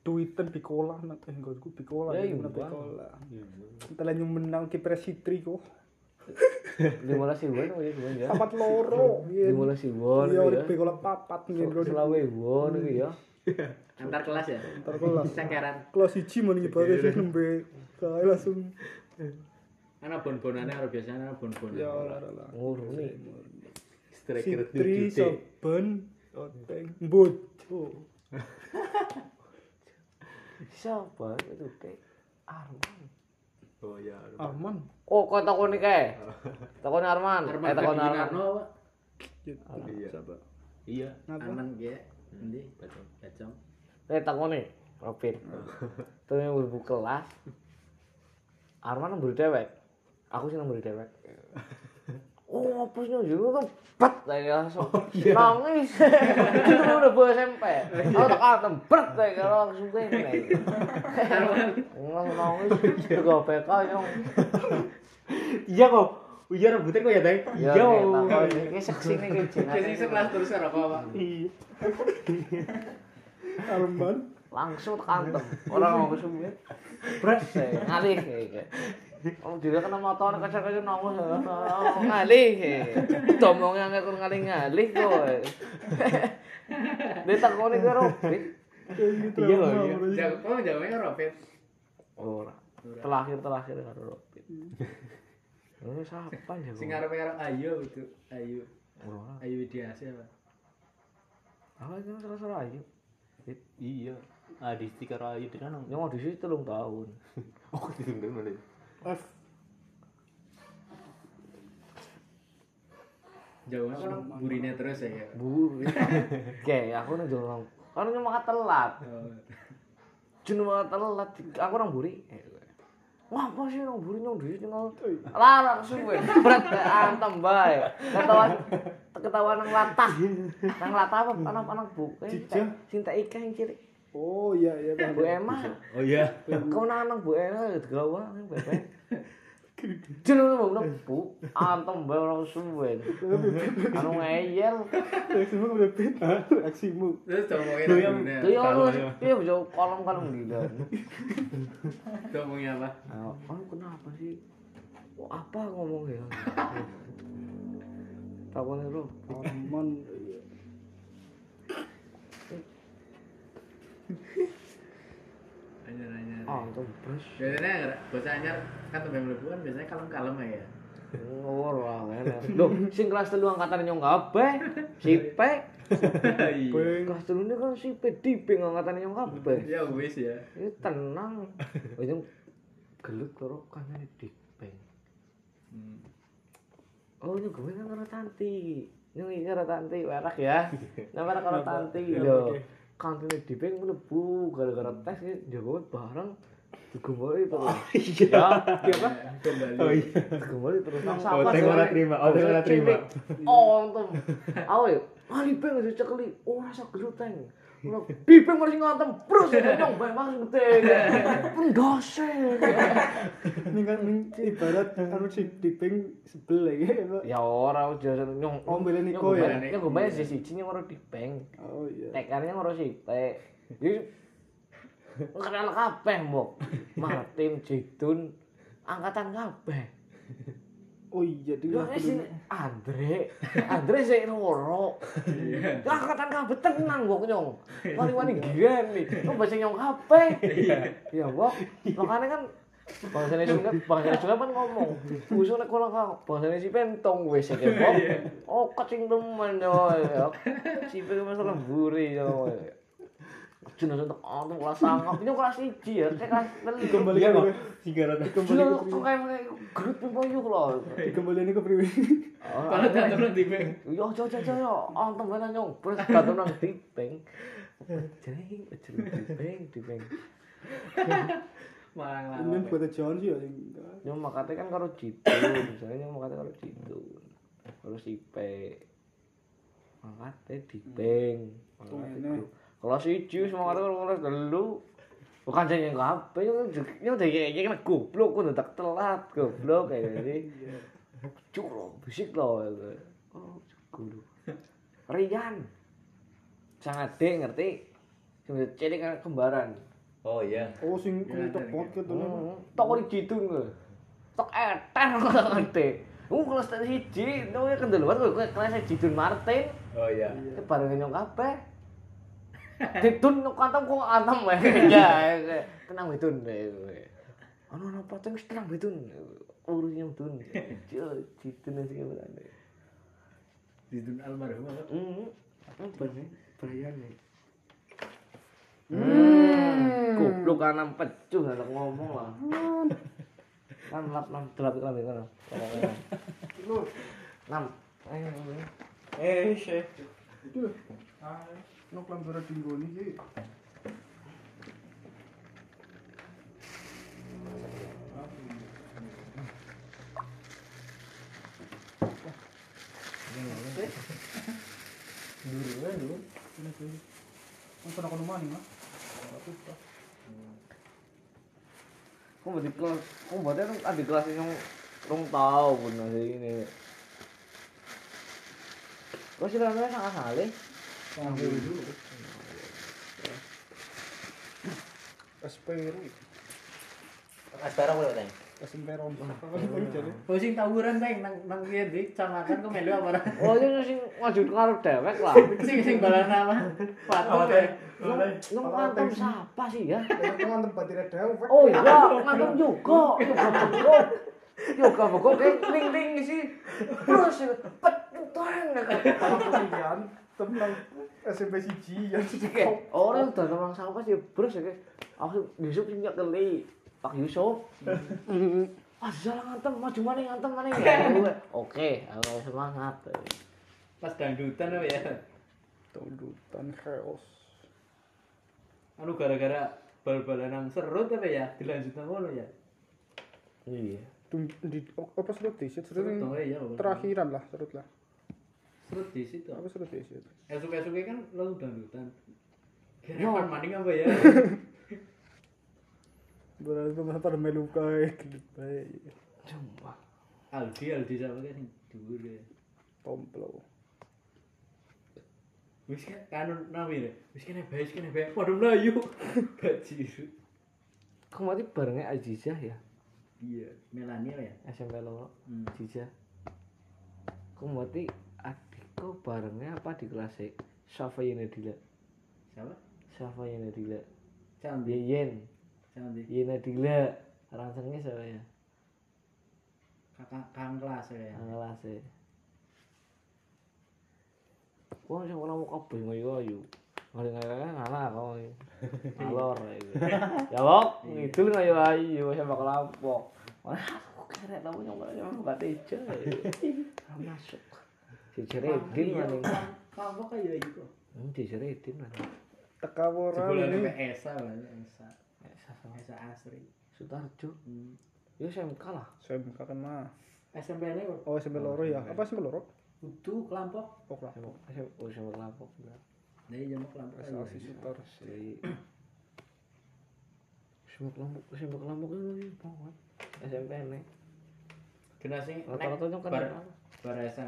Duiten Pikola nang eh nggonku Pikola. Ya, Ya, iya. Entar yang menang kiper Sitri kok. lima belas ribuan ya gimana ya Papat loro. lima belas ribuan Iya, ya oleh Pikola papat ngen bro. selawe ribuan gitu ya Antar kelas ya. Entar kelas. Cengkeran. Kelas 1 men nyebare sih nembe kae langsung Ana bon-bonane ora biasanya ana bon-bonan. ya ora ora. nguruni Striker Sitri 7 Saban Oteng. Oh. siapa itu teh Arman Oh ya. Aman. oh kok takoni kae takoni Arman Arman eh takoni Arman Arno apa? Iya. Siapa? Iya. Arman ge. Endi? Kacang. eh takoni Robin tuh yang berbu kelas Arman nemburi dewek aku sih nemburi dewek Oh, ngapusnya juga tuh bet kayak langsung nangis. Itu udah bawa SMP. Aku tak kalah bet kayak langsung kayak gini. Langsung nangis. Juga PK nyong. Iya kok. Iya rambutnya kok ya. Ya, Iya. tak kau ini seksi nih kecil. Jadi sekelas terus karo apa, Pak? Arman. Langsung kantem. Orang mau semua. Bret saya ngalih kayak. Oh, dia kena motor kaca-kaca nangis. Oh, ngalih. Domong yang aku ngalih ngalih kok. Dia takoni karo. Iya loh, iya. Jago, oh jawabnya Robert. Ora. Terakhir terakhir karo Robin. Ini siapa ya? Sing arep karo Ayu itu. Ayu. Ora. Ayu Widiasi apa? Apa itu salah salah aja. Iya. Ah di stiker ayu di kan. Yang mau di situ telung tahun. Oh, ditunggu mana? F. Jauhnya kan burine terus ya. kayak. Bu. Oke, aku nih jorong. Kan cuma telat. Oh. Cuma telat. Aku orang buri. Wah, apa sih orang buri nyong duit nyong. Larang suwe. Berat antem bae. Ketahuan ketahuan nang latah. Nang latah apa anak-anak bu. Cinta ikan yang cilik. Oh iya iya tahan. Bu Emma. Oh iya. Kau nang nang Bu Emma gawa bebek. Jeneng wong bu, antem bae ora suwe. Anu ngeyel. Aksimu pit. Aksimu. Terus ngomongin Tuh, apa? yang- Bunda? Tuh ya lu piye bisa kolom kalem gila. Ngomongin apa? Ah, kamu kenapa sih? Oh, apa ngomong ya? Takutnya lu. Arman. Antum bros Biasanya nggak- bocah anyar kan tembe mlebu kan biasanya kalem-kalem ya. ora ngene lho sing kelas telu angkatan nyong kabeh sipe Iya. kelas ini kan sipe diping angkatan nyong kabeh Ya wis ya. ini tenang. Itu gelut karo kancane diping oh ini gue kan karo tanti. Nyong iki karo tanti werak ya. Nama karo tanti lho kancane diping mlebu gara-gara tes iki jago bareng Tugu mulai terus. Oh, iya. Ya, apa? Kembali. Oh iya. Tugu oh, mulai terus. Nah, sama oh, tengok terima. Oh, tengok terima. Oh, ngantem. Aku ya. Ah, Mali peng ngasih cekli. Oh, rasa geluteng. Bipe mulai mesti ngantem. Terus. Bang, bae bang, sebeteng. Pun dosa. Ini kan minci. Ibarat karo si dipeng sebelah ya. Ya, orang. Jasa. Nyong. Oh, beli niko ya. Nyong, gue bayar sih. Cini ngorok. Oh iya. Tekarnya ora sih. Tek. Kenal kabeh mbok Martin Jidun angkatan kabeh Oh iya, di Yo sini Andre, Andre sik loro. Iya. Ya angkatan kabeh tenang kok nyong. Wani-wani nih. Kok bahasa nyong kabeh. Iya, Mbok. Makane kan bangsane sungai, bangsane sungai kan ngomong, "Usul nek kono kang bangsane si pentong wis iki, Mbok." Oh, kacing temen yo. Si pengen masalah mburi yo. Jeneng untuk ono kelas sangap, ini kelas 1 ya, saya kelas 3. Kembali Iya ke. Sigara kembali Jeneng ke kok kayak kayak grup ping yuk loh. kembali ini ke priwi. Kalau jatuh nang dipeng. Yo yo yo yo yo, ontem wae nyong, terus gatu nang dipeng. Jeng, jeng dipeng, dipeng. Malang Ini lawan. buat John sih ya. Nyong makate kan karo Jidun, misalnya nyong makate karo Jidun. Karo Sipe. Makate dipeng. Makate siji wis makate karo kelas telu. Bukan jadi kabeh, nyong nyong dadi kayak kan goblok, kudu tak telat, goblok kayak gini. Curo, bisik loh. Oh, guru. Rian. Sangat dek ngerti. Cuma cilik kan kembaran. Oh iya. Oh sing Ya, kulit pot gitu nih. Hmm, tok ori gitu nge. Tok eter kok ngerti. Lu kelas tadi siji, lu ya kendeluan gue kelas Jidun Martin, Oh iya. ke bareng nyong kabeh. Ditun kok kantem kok antem wae. Ya, tenang betun. Ana pateng wis tenang betun. Urus yang tun. Jo, Jidun sing berane. Didun almarhum apa? Hmm. Apa nih? Perayaan Hmm. Goblok anam pecuh anak ngomong lah. Kan lap enam delap kan kan. Enam. Ayo. ayo. Eh, syek. Itu. Ah, no kelambaran dinggo iki. Ang sana ko naman, ha? Kok mau di kelas, kok berarti kan ada kelas yang rong tahu pun masih ini. Kok sih namanya sangat Jadi. Oh sing tawuran nang nang di kecamatan kok melu apa ora? Oh ini sing ngaju karo dewek lah. Sing sing balan nama. Patung ya. Lu ngantem siapa sih ya? Oh iya, ngantem juga. Yoga sih. Terus pet teman SMP siji yang Oke, orang udah orang siapa sih bros ya kayak aku Yusuf sih nggak keli Pak Yusuf ah jalan ngantem maju mana ngantem mana ya oke aku semangat Pas dangdutan apa ya? Tundutan chaos. Anu gara-gara bal-balan nang serut apa ya? Dilanjut nang ngono ya. iya di apa serut disit serut Serut yang dong ya. apa? terakhiran lah serut lah. Serut di situ. Apa serut disit? Esuk-esuk kan lo dangdutan. Yo. Kira maning apa ya? Berarti teman pada melu kae gelut bae. cuma Aldi Aldi siapa kan sing dhuwur ya. Tomplo. Wis kan kanun nami deh. Wis kene bae, wis kene bae. Padha mlayu. Bajiru. kamu mati barengnya Azizah ya Iya, Melania ya. SMP lo Hmm. Azizah kamu mati adikku barengnya apa di kelas E Safa Yenedila Siapa? Safa Yenedila Candi. Yeyen Jangan di Iya Nadila. Orang senengnya siapa ya? kakak kakak kelas ya. Nang kelas e. Wong sing ora mau kabeh ngoyo ayu. Ngene ngene ngalah kok. Alor iki. Ya wong, ngidul ngoyo ayu sama kelompok. Wah, aku keren tamu nyong nyong buka teja. Ora masuk. Si Jeredin maning. Kayak gitu kok. Hmm, si Jeredin maning. Teka ora ini. nek Esa lah, Esa. Esa asri. Sutarjo. Hmm. Ya SMK lah. Saya buka kan mah. SMP ini kok Oh, SMP loro ya. Apa SMP loro? kudu kelompok. Oh, kelas. SMK SMK oh, SMK kelompok. bener. Dari jam kelompok kayak Prestasi gitu. Sutar. Jadi SMK kelompok SMK kelompok itu banget. SMP nih. Generasi Rata-rata nyong kan bar bar SMP